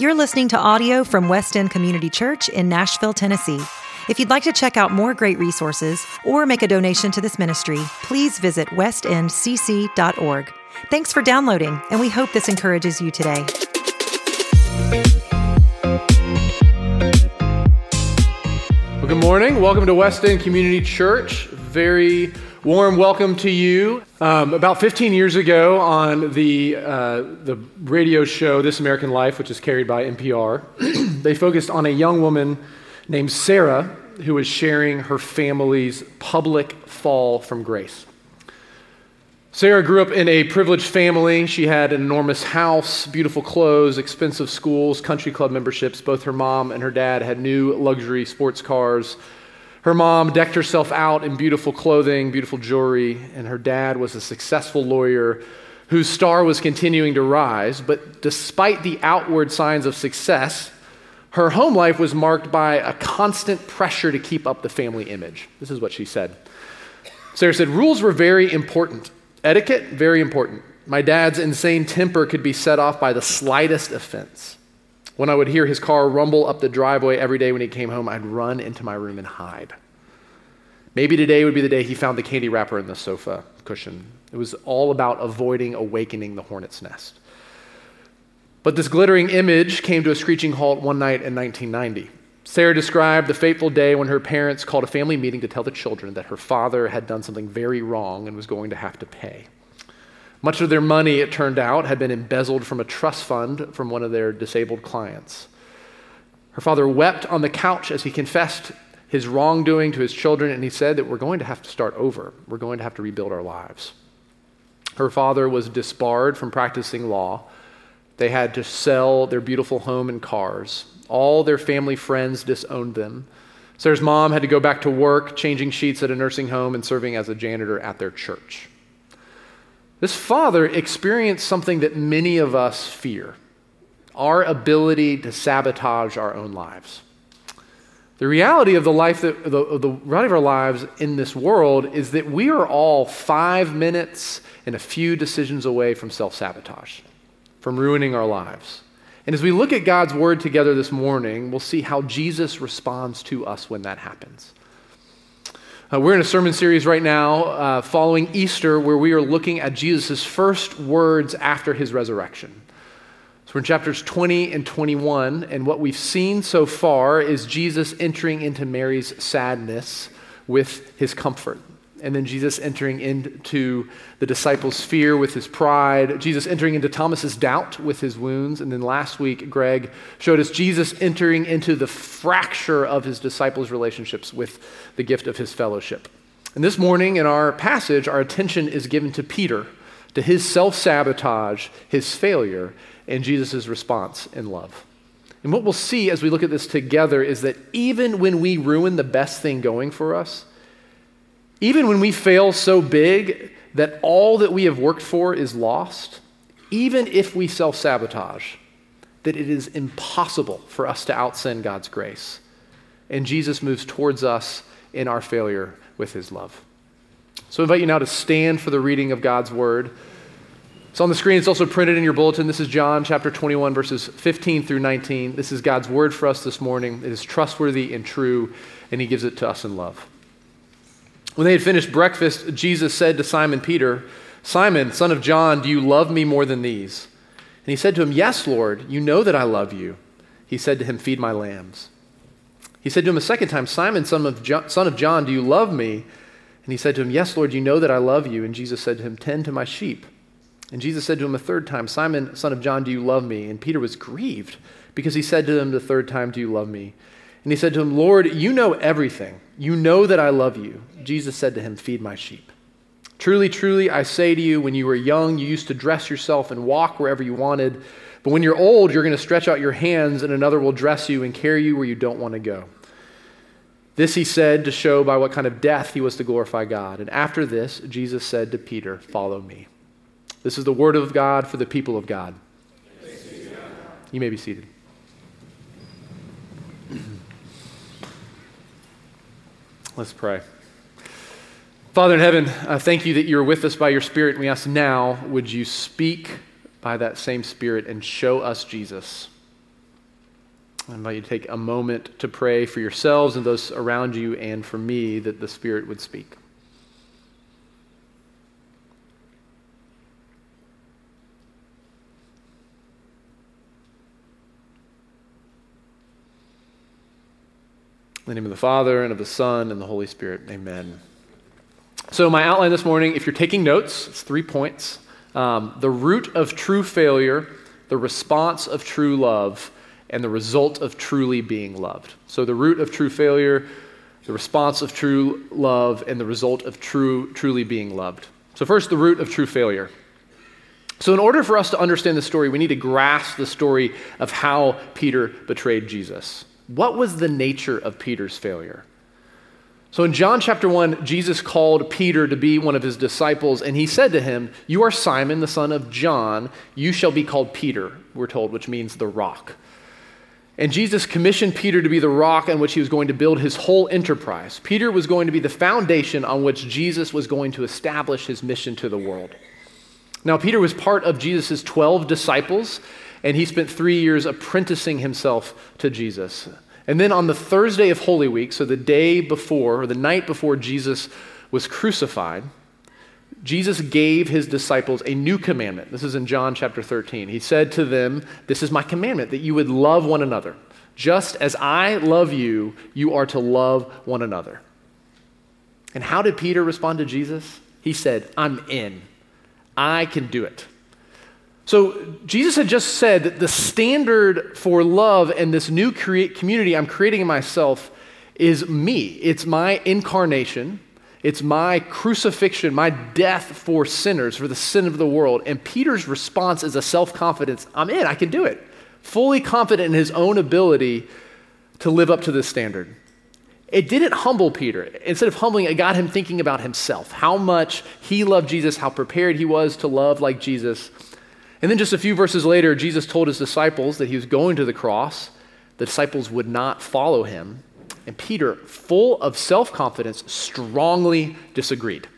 You're listening to audio from West End Community Church in Nashville, Tennessee. If you'd like to check out more great resources or make a donation to this ministry, please visit westendcc.org. Thanks for downloading, and we hope this encourages you today. Well, good morning. Welcome to West End Community Church. Very warm welcome to you. Um, about 15 years ago, on the uh, the radio show This American Life, which is carried by NPR, they focused on a young woman named Sarah who was sharing her family's public fall from grace. Sarah grew up in a privileged family. She had an enormous house, beautiful clothes, expensive schools, country club memberships. Both her mom and her dad had new luxury sports cars. Her mom decked herself out in beautiful clothing, beautiful jewelry, and her dad was a successful lawyer whose star was continuing to rise. But despite the outward signs of success, her home life was marked by a constant pressure to keep up the family image. This is what she said. Sarah said, Rules were very important. Etiquette, very important. My dad's insane temper could be set off by the slightest offense. When I would hear his car rumble up the driveway every day when he came home, I'd run into my room and hide. Maybe today would be the day he found the candy wrapper in the sofa cushion. It was all about avoiding awakening the hornet's nest. But this glittering image came to a screeching halt one night in 1990. Sarah described the fateful day when her parents called a family meeting to tell the children that her father had done something very wrong and was going to have to pay. Much of their money, it turned out, had been embezzled from a trust fund from one of their disabled clients. Her father wept on the couch as he confessed his wrongdoing to his children, and he said that we're going to have to start over. We're going to have to rebuild our lives. Her father was disbarred from practicing law they had to sell their beautiful home and cars. All their family friends disowned them. Sarah's mom had to go back to work, changing sheets at a nursing home and serving as a janitor at their church. This father experienced something that many of us fear our ability to sabotage our own lives. The reality of the life that, the, the reality of our lives in this world is that we are all five minutes and a few decisions away from self sabotage from ruining our lives. And as we look at God's word together this morning, we'll see how Jesus responds to us when that happens. Uh, we're in a sermon series right now uh, following Easter where we are looking at Jesus' first words after his resurrection. So we're in chapters 20 and 21, and what we've seen so far is Jesus entering into Mary's sadness with his comfort and then Jesus entering into the disciples' fear with his pride, Jesus entering into Thomas's doubt with his wounds, and then last week Greg showed us Jesus entering into the fracture of his disciples' relationships with the gift of his fellowship. And this morning in our passage, our attention is given to Peter, to his self-sabotage, his failure, and Jesus' response in love. And what we'll see as we look at this together is that even when we ruin the best thing going for us, even when we fail so big that all that we have worked for is lost, even if we self sabotage, that it is impossible for us to outsin God's grace. And Jesus moves towards us in our failure with his love. So I invite you now to stand for the reading of God's word. It's on the screen, it's also printed in your bulletin. This is John chapter 21, verses 15 through 19. This is God's word for us this morning. It is trustworthy and true, and he gives it to us in love. When they had finished breakfast, Jesus said to Simon Peter, Simon, son of John, do you love me more than these? And he said to him, Yes, Lord, you know that I love you. He said to him, Feed my lambs. He said to him a second time, Simon, son of, John, son of John, do you love me? And he said to him, Yes, Lord, you know that I love you. And Jesus said to him, Tend to my sheep. And Jesus said to him a third time, Simon, son of John, do you love me? And Peter was grieved because he said to him the third time, Do you love me? And he said to him, Lord, you know everything. You know that I love you. Jesus said to him, Feed my sheep. Truly, truly, I say to you, when you were young, you used to dress yourself and walk wherever you wanted. But when you're old, you're going to stretch out your hands, and another will dress you and carry you where you don't want to go. This he said to show by what kind of death he was to glorify God. And after this, Jesus said to Peter, Follow me. This is the word of God for the people of God. You may be seated. Let's pray. Father in heaven, uh, thank you that you're with us by your Spirit. We ask now, would you speak by that same Spirit and show us Jesus? I invite you to take a moment to pray for yourselves and those around you and for me that the Spirit would speak. In the name of the Father, and of the Son, and the Holy Spirit. Amen. So, my outline this morning, if you're taking notes, it's three points. Um, the root of true failure, the response of true love, and the result of truly being loved. So, the root of true failure, the response of true love, and the result of true, truly being loved. So, first, the root of true failure. So, in order for us to understand the story, we need to grasp the story of how Peter betrayed Jesus. What was the nature of Peter's failure? So in John chapter 1, Jesus called Peter to be one of his disciples, and he said to him, You are Simon, the son of John. You shall be called Peter, we're told, which means the rock. And Jesus commissioned Peter to be the rock on which he was going to build his whole enterprise. Peter was going to be the foundation on which Jesus was going to establish his mission to the world. Now, Peter was part of Jesus' 12 disciples, and he spent three years apprenticing himself to Jesus. And then on the Thursday of Holy Week, so the day before, or the night before Jesus was crucified, Jesus gave his disciples a new commandment. This is in John chapter 13. He said to them, This is my commandment, that you would love one another. Just as I love you, you are to love one another. And how did Peter respond to Jesus? He said, I'm in. I can do it. So, Jesus had just said that the standard for love and this new create community I'm creating in myself is me. It's my incarnation, it's my crucifixion, my death for sinners, for the sin of the world. And Peter's response is a self confidence I'm in, I can do it. Fully confident in his own ability to live up to this standard. It didn't humble Peter. Instead of humbling, it got him thinking about himself, how much he loved Jesus, how prepared he was to love like Jesus. And then just a few verses later, Jesus told his disciples that he was going to the cross. The disciples would not follow him. And Peter, full of self confidence, strongly disagreed.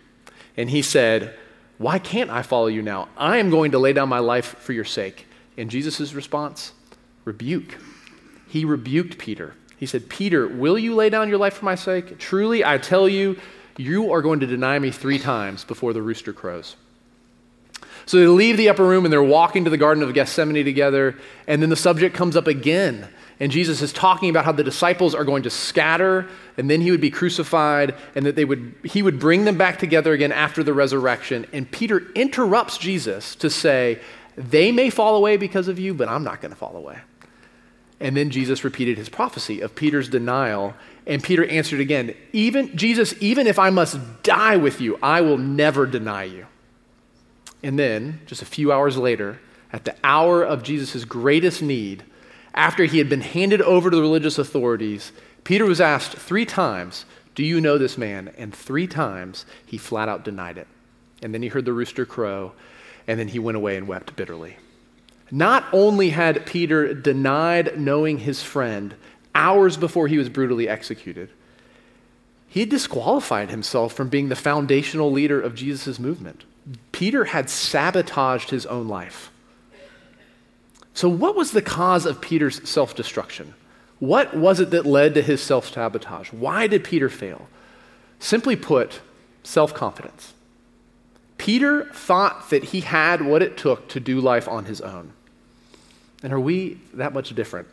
And he said, Why can't I follow you now? I am going to lay down my life for your sake. And Jesus' response, rebuke. He rebuked Peter. He said, Peter, will you lay down your life for my sake? Truly, I tell you, you are going to deny me three times before the rooster crows. So they leave the upper room and they're walking to the Garden of Gethsemane together. And then the subject comes up again. And Jesus is talking about how the disciples are going to scatter and then he would be crucified and that they would, he would bring them back together again after the resurrection. And Peter interrupts Jesus to say, They may fall away because of you, but I'm not going to fall away. And then Jesus repeated his prophecy of Peter's denial. And Peter answered again, even Jesus, even if I must die with you, I will never deny you. And then, just a few hours later, at the hour of Jesus' greatest need, after he had been handed over to the religious authorities, Peter was asked three times, Do you know this man? And three times he flat out denied it. And then he heard the rooster crow, and then he went away and wept bitterly. Not only had Peter denied knowing his friend hours before he was brutally executed, he had disqualified himself from being the foundational leader of Jesus' movement. Peter had sabotaged his own life. So, what was the cause of Peter's self destruction? What was it that led to his self sabotage? Why did Peter fail? Simply put, self confidence. Peter thought that he had what it took to do life on his own. And are we that much different?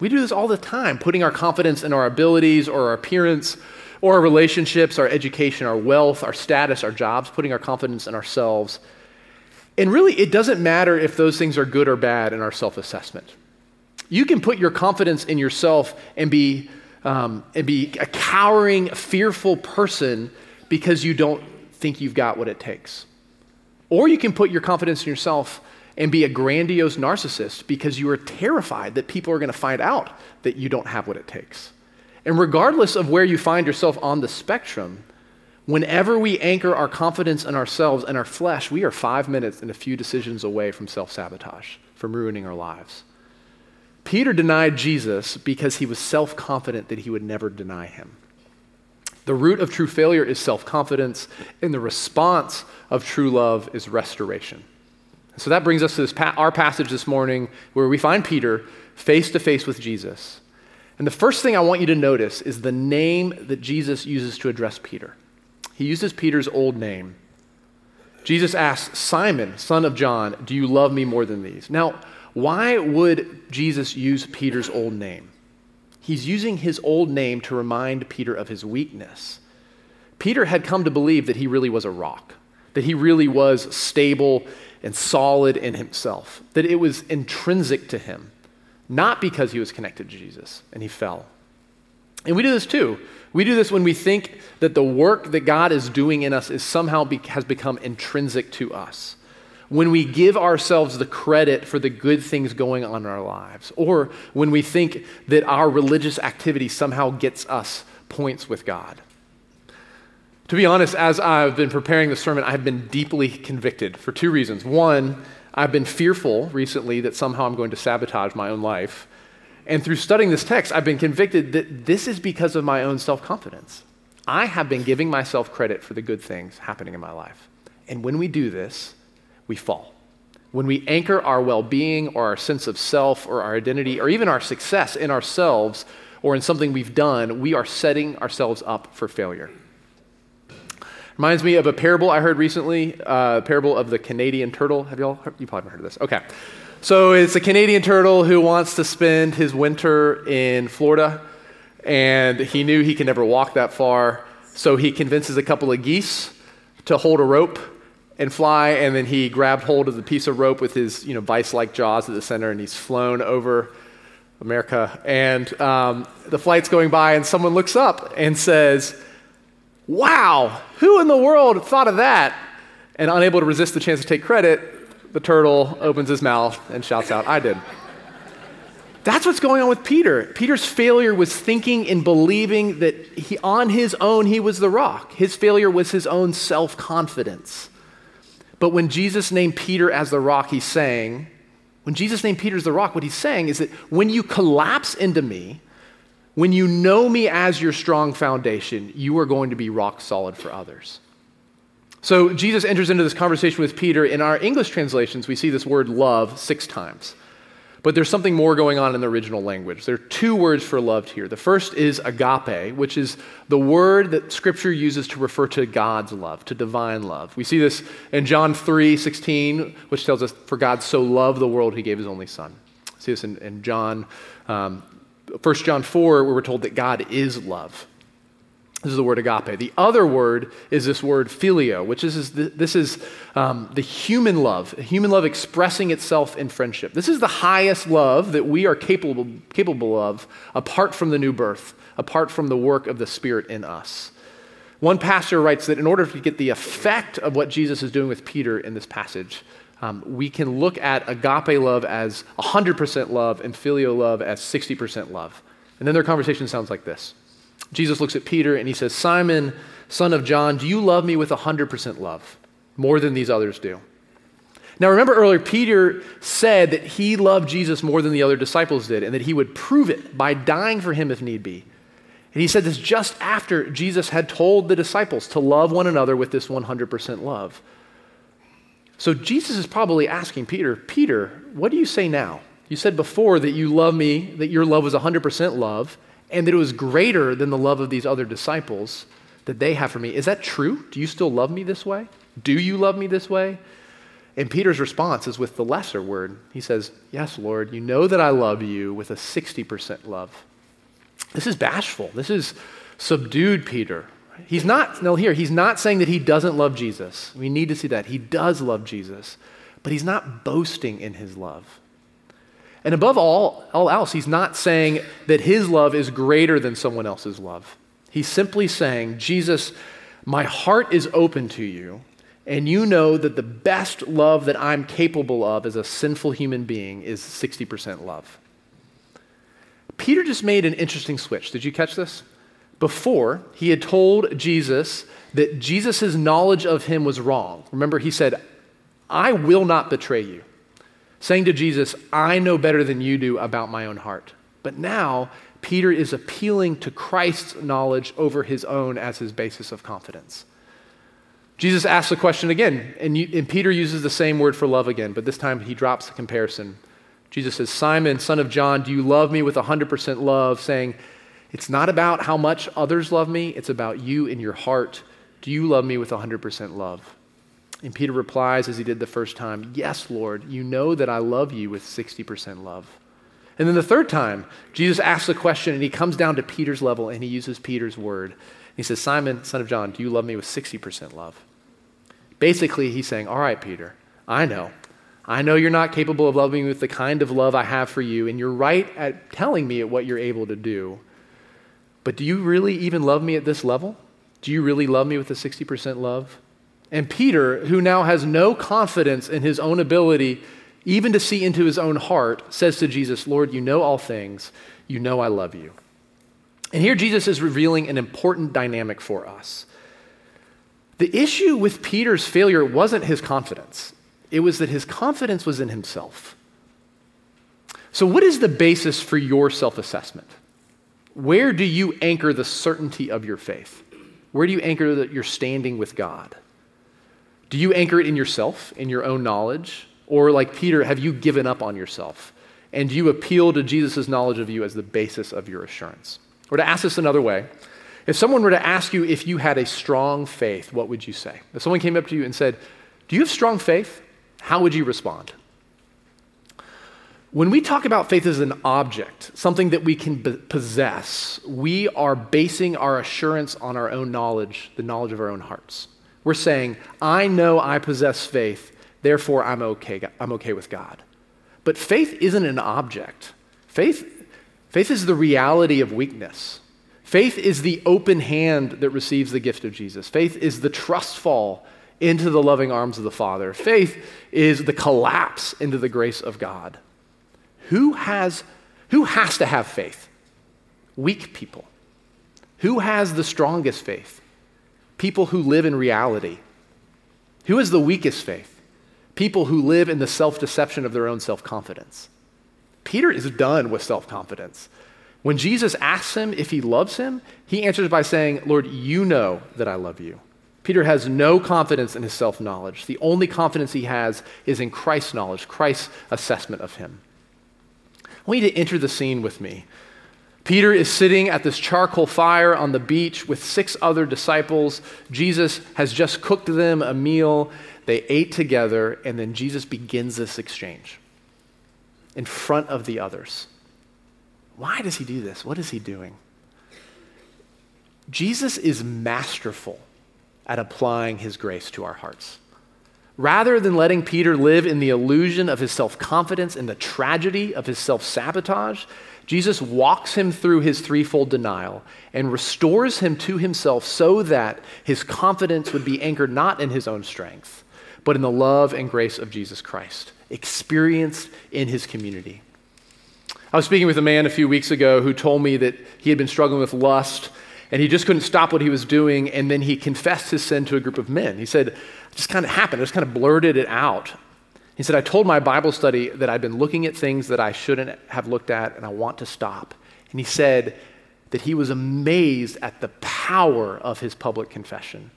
We do this all the time, putting our confidence in our abilities or our appearance or our relationships, our education, our wealth, our status, our jobs, putting our confidence in ourselves. And really, it doesn't matter if those things are good or bad in our self assessment. You can put your confidence in yourself and be, um, and be a cowering, fearful person because you don't think you've got what it takes. Or you can put your confidence in yourself and be a grandiose narcissist because you are terrified that people are going to find out that you don't have what it takes. And regardless of where you find yourself on the spectrum, whenever we anchor our confidence in ourselves and our flesh, we are five minutes and a few decisions away from self sabotage, from ruining our lives. Peter denied Jesus because he was self confident that he would never deny him. The root of true failure is self confidence, and the response of true love is restoration. So that brings us to this pa- our passage this morning where we find Peter face to face with Jesus. And the first thing I want you to notice is the name that Jesus uses to address Peter. He uses Peter's old name. Jesus asks, Simon, son of John, do you love me more than these? Now, why would Jesus use Peter's old name? He's using his old name to remind Peter of his weakness. Peter had come to believe that he really was a rock, that he really was stable and solid in himself, that it was intrinsic to him, not because he was connected to Jesus and he fell. And we do this too. We do this when we think that the work that God is doing in us is somehow be, has become intrinsic to us. When we give ourselves the credit for the good things going on in our lives, or when we think that our religious activity somehow gets us points with God. To be honest, as I've been preparing the sermon, I've been deeply convicted for two reasons. One, I've been fearful recently that somehow I'm going to sabotage my own life. And through studying this text, I've been convicted that this is because of my own self confidence. I have been giving myself credit for the good things happening in my life. And when we do this, we fall. When we anchor our well being or our sense of self or our identity or even our success in ourselves or in something we've done, we are setting ourselves up for failure. Reminds me of a parable I heard recently, uh, parable of the Canadian turtle. Have y'all heard? You probably haven't heard of this. Okay. So it's a Canadian turtle who wants to spend his winter in Florida, and he knew he could never walk that far. So he convinces a couple of geese to hold a rope and fly, and then he grabbed hold of the piece of rope with his you know, vice like jaws at the center, and he's flown over America. And um, the flight's going by, and someone looks up and says, Wow, who in the world thought of that? And unable to resist the chance to take credit, the turtle opens his mouth and shouts out, I did. That's what's going on with Peter. Peter's failure was thinking and believing that he, on his own he was the rock. His failure was his own self confidence. But when Jesus named Peter as the rock, he's saying, when Jesus named Peter as the rock, what he's saying is that when you collapse into me, when you know me as your strong foundation, you are going to be rock solid for others. So Jesus enters into this conversation with Peter. In our English translations, we see this word love six times. But there's something more going on in the original language. There are two words for loved here. The first is agape, which is the word that Scripture uses to refer to God's love, to divine love. We see this in John 3 16, which tells us, For God so loved the world, he gave his only Son. See this in, in John, um, 1 John 4, where we're told that God is love. This is the word agape. The other word is this word phileo, which is this is um, the human love, human love expressing itself in friendship. This is the highest love that we are capable, capable of apart from the new birth, apart from the work of the Spirit in us. One pastor writes that in order to get the effect of what Jesus is doing with Peter in this passage, um, we can look at agape love as 100% love and phileo love as 60% love. And then their conversation sounds like this. Jesus looks at Peter and he says, Simon, son of John, do you love me with 100% love, more than these others do? Now, remember earlier, Peter said that he loved Jesus more than the other disciples did, and that he would prove it by dying for him if need be. And he said this just after Jesus had told the disciples to love one another with this 100% love. So Jesus is probably asking Peter, Peter, what do you say now? You said before that you love me, that your love was 100% love, and that it was greater than the love of these other disciples that they have for me. Is that true? Do you still love me this way? Do you love me this way? And Peter's response is with the lesser word. He says, Yes, Lord, you know that I love you with a 60% love. This is bashful. This is subdued Peter. He's not, no, here, he's not saying that he doesn't love Jesus. We need to see that. He does love Jesus, but he's not boasting in his love. And above all, all else, he's not saying that his love is greater than someone else's love. He's simply saying, Jesus, my heart is open to you, and you know that the best love that I'm capable of as a sinful human being is 60% love. Peter just made an interesting switch. Did you catch this? Before, he had told Jesus that Jesus' knowledge of him was wrong. Remember, he said, I will not betray you saying to Jesus, I know better than you do about my own heart. But now, Peter is appealing to Christ's knowledge over his own as his basis of confidence. Jesus asks the question again, and, you, and, Peter uses the same word for love again, but this time he drops the comparison. Jesus says, Simon, son of John, do you love me with 100% love? Saying, it's not about how much others love me, it's about you in your heart. Do you love me with 100% love? And Peter replies, as he did the first time, Yes, Lord, you know that I love you with 60% love. And then the third time, Jesus asks the question, and he comes down to Peter's level, and he uses Peter's word. He says, Simon, son of John, do you love me with 60% love? Basically, he's saying, All right, Peter, I know. I know you're not capable of loving me with the kind of love I have for you, and you're right at telling me what you're able to do. But do you really even love me at this level? Do you really love me with a 60% love? And Peter, who now has no confidence in his own ability even to see into his own heart, says to Jesus, Lord, you know all things. You know I love you. And here Jesus is revealing an important dynamic for us. The issue with Peter's failure wasn't his confidence, it was that his confidence was in himself. So, what is the basis for your self assessment? Where do you anchor the certainty of your faith? Where do you anchor that you're standing with God? Do you anchor it in yourself, in your own knowledge? Or, like Peter, have you given up on yourself? And do you appeal to Jesus' knowledge of you as the basis of your assurance? Or to ask this another way, if someone were to ask you if you had a strong faith, what would you say? If someone came up to you and said, Do you have strong faith? How would you respond? When we talk about faith as an object, something that we can b- possess, we are basing our assurance on our own knowledge, the knowledge of our own hearts. We're saying, I know I possess faith, therefore I'm okay, I'm okay with God. But faith isn't an object. Faith, faith is the reality of weakness. Faith is the open hand that receives the gift of Jesus. Faith is the trust fall into the loving arms of the Father. Faith is the collapse into the grace of God. Who has, who has to have faith? Weak people. Who has the strongest faith? People who live in reality. Who has the weakest faith? People who live in the self deception of their own self confidence. Peter is done with self confidence. When Jesus asks him if he loves him, he answers by saying, Lord, you know that I love you. Peter has no confidence in his self knowledge. The only confidence he has is in Christ's knowledge, Christ's assessment of him. I want you to enter the scene with me. Peter is sitting at this charcoal fire on the beach with six other disciples. Jesus has just cooked them a meal. They ate together, and then Jesus begins this exchange in front of the others. Why does he do this? What is he doing? Jesus is masterful at applying his grace to our hearts. Rather than letting Peter live in the illusion of his self confidence and the tragedy of his self sabotage, Jesus walks him through his threefold denial and restores him to himself so that his confidence would be anchored not in his own strength, but in the love and grace of Jesus Christ, experienced in his community. I was speaking with a man a few weeks ago who told me that he had been struggling with lust and he just couldn't stop what he was doing. And then he confessed his sin to a group of men. He said, it just kind of happened. I just kind of blurted it out. He said, I told my Bible study that I'd been looking at things that I shouldn't have looked at and I want to stop. And he said that he was amazed at the power of his public confession.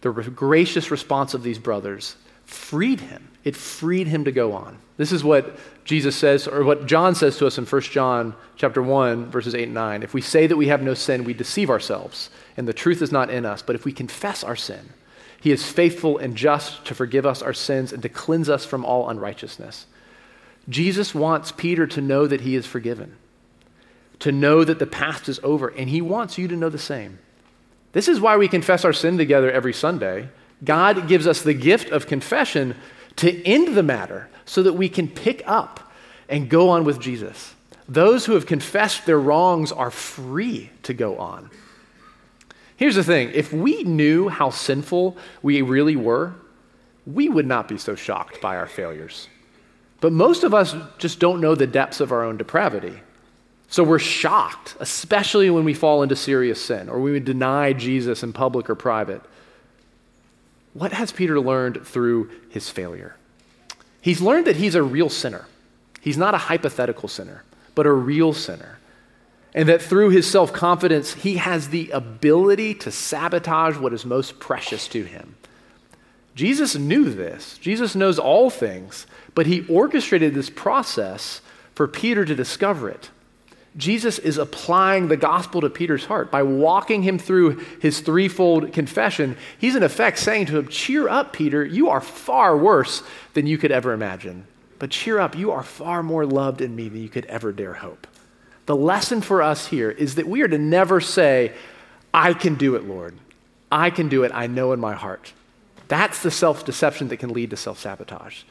The gracious response of these brothers freed him. It freed him to go on. This is what Jesus says, or what John says to us in 1 John chapter 1, verses 8 and 9. If we say that we have no sin, we deceive ourselves, and the truth is not in us. But if we confess our sin, he is faithful and just to forgive us our sins and to cleanse us from all unrighteousness. Jesus wants Peter to know that he is forgiven, to know that the past is over, and he wants you to know the same. This is why we confess our sin together every Sunday. God gives us the gift of confession to end the matter so that we can pick up and go on with Jesus. Those who have confessed their wrongs are free to go on. Here's the thing if we knew how sinful we really were, we would not be so shocked by our failures. But most of us just don't know the depths of our own depravity. So we're shocked, especially when we fall into serious sin or we deny Jesus in public or private. What has Peter learned through his failure? He's learned that he's a real sinner. He's not a hypothetical sinner, but a real sinner. And that through his self confidence, he has the ability to sabotage what is most precious to him. Jesus knew this. Jesus knows all things, but he orchestrated this process for Peter to discover it. Jesus is applying the gospel to Peter's heart by walking him through his threefold confession. He's in effect saying to him, Cheer up, Peter. You are far worse than you could ever imagine. But cheer up, you are far more loved in me than you could ever dare hope. The lesson for us here is that we are to never say, I can do it, Lord. I can do it. I know in my heart. That's the self deception that can lead to self sabotage.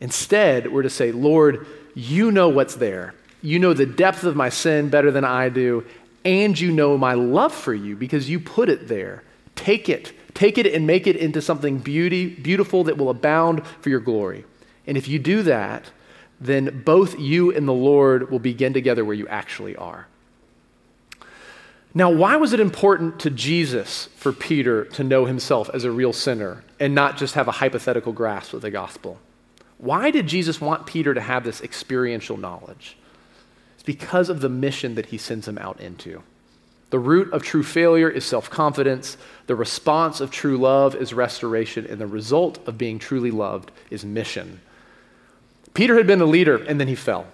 Instead, we're to say, Lord, you know what's there. You know the depth of my sin better than I do, and you know my love for you because you put it there. Take it. Take it and make it into something beauty, beautiful that will abound for your glory. And if you do that, then both you and the Lord will begin together where you actually are. Now, why was it important to Jesus for Peter to know himself as a real sinner and not just have a hypothetical grasp of the gospel? Why did Jesus want Peter to have this experiential knowledge? It's because of the mission that he sends him out into. The root of true failure is self confidence. The response of true love is restoration. And the result of being truly loved is mission. Peter had been a leader and then he fell.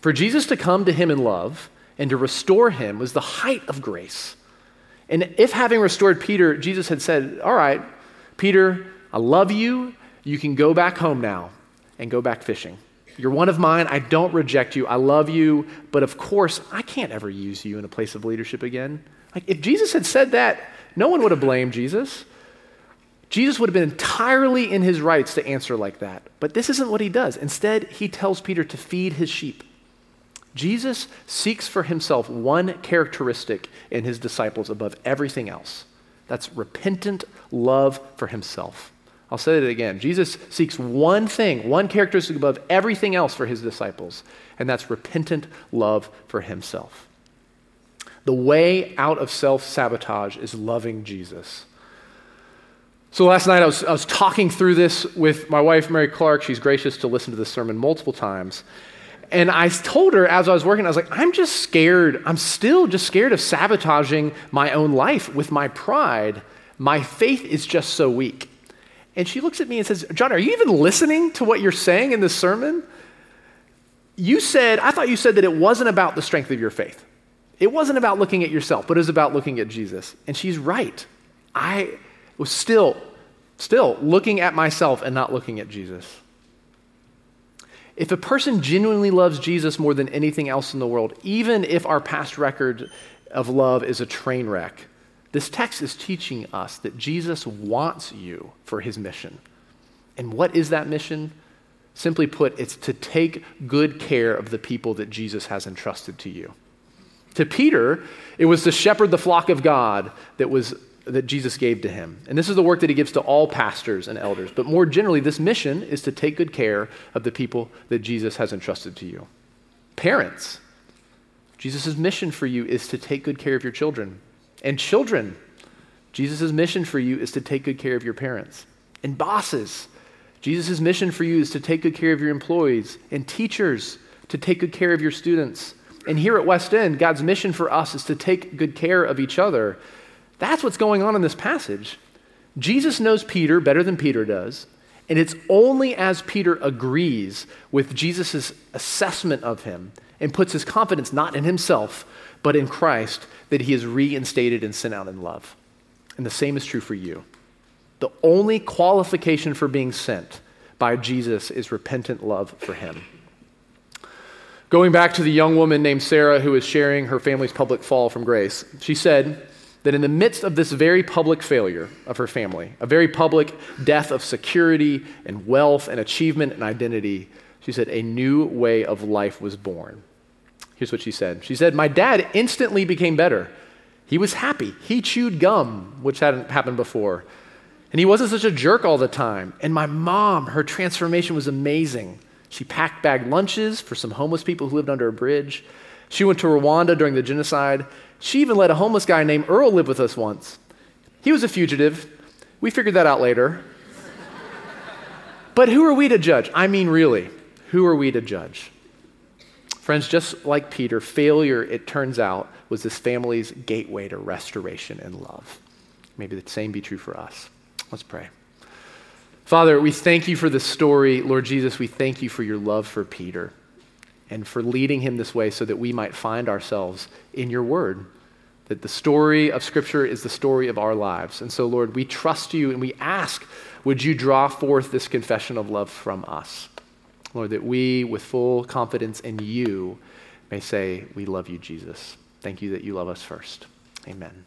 For Jesus to come to him in love and to restore him was the height of grace. And if having restored Peter, Jesus had said, All right, Peter, I love you. You can go back home now and go back fishing. You're one of mine. I don't reject you. I love you. But of course, I can't ever use you in a place of leadership again. Like, if Jesus had said that, no one would have blamed Jesus. Jesus would have been entirely in his rights to answer like that. But this isn't what he does. Instead, he tells Peter to feed his sheep. Jesus seeks for himself one characteristic in his disciples above everything else that's repentant love for himself. I'll say it again. Jesus seeks one thing, one characteristic above everything else for his disciples, and that's repentant love for himself. The way out of self sabotage is loving Jesus. So last night I was, I was talking through this with my wife, Mary Clark. She's gracious to listen to this sermon multiple times. And I told her as I was working, I was like, I'm just scared. I'm still just scared of sabotaging my own life with my pride. My faith is just so weak. And she looks at me and says, John, are you even listening to what you're saying in this sermon? You said, I thought you said that it wasn't about the strength of your faith. It wasn't about looking at yourself, but it was about looking at Jesus. And she's right. I was still, still looking at myself and not looking at Jesus. If a person genuinely loves Jesus more than anything else in the world, even if our past record of love is a train wreck, this text is teaching us that Jesus wants you for his mission. And what is that mission? Simply put, it's to take good care of the people that Jesus has entrusted to you. To Peter, it was to shepherd the flock of God that was that Jesus gave to him. And this is the work that he gives to all pastors and elders. But more generally, this mission is to take good care of the people that Jesus has entrusted to you. Parents, Jesus' mission for you is to take good care of your children. And children, Jesus' mission for you is to take good care of your parents. And bosses, Jesus' mission for you is to take good care of your employees. And teachers, to take good care of your students. And here at West End, God's mission for us is to take good care of each other that's what's going on in this passage. Jesus knows Peter better than Peter does, and it's only as Peter agrees with Jesus' assessment of him and puts his confidence not in himself, but in Christ that he is reinstated and sent out in love. And the same is true for you. The only qualification for being sent by Jesus is repentant love for him. Going back to the young woman named Sarah who was sharing her family's public fall from grace, she said, that in the midst of this very public failure of her family, a very public death of security and wealth and achievement and identity, she said, a new way of life was born. Here's what she said She said, My dad instantly became better. He was happy. He chewed gum, which hadn't happened before. And he wasn't such a jerk all the time. And my mom, her transformation was amazing. She packed bag lunches for some homeless people who lived under a bridge. She went to Rwanda during the genocide. She even let a homeless guy named Earl live with us once. He was a fugitive. We figured that out later. but who are we to judge? I mean, really, who are we to judge? Friends, just like Peter, failure, it turns out, was this family's gateway to restoration and love. Maybe the same be true for us. Let's pray. Father, we thank you for the story. Lord Jesus, we thank you for your love for Peter and for leading him this way so that we might find ourselves in your word. That the story of Scripture is the story of our lives. And so, Lord, we trust you and we ask, would you draw forth this confession of love from us? Lord, that we, with full confidence in you, may say, We love you, Jesus. Thank you that you love us first. Amen.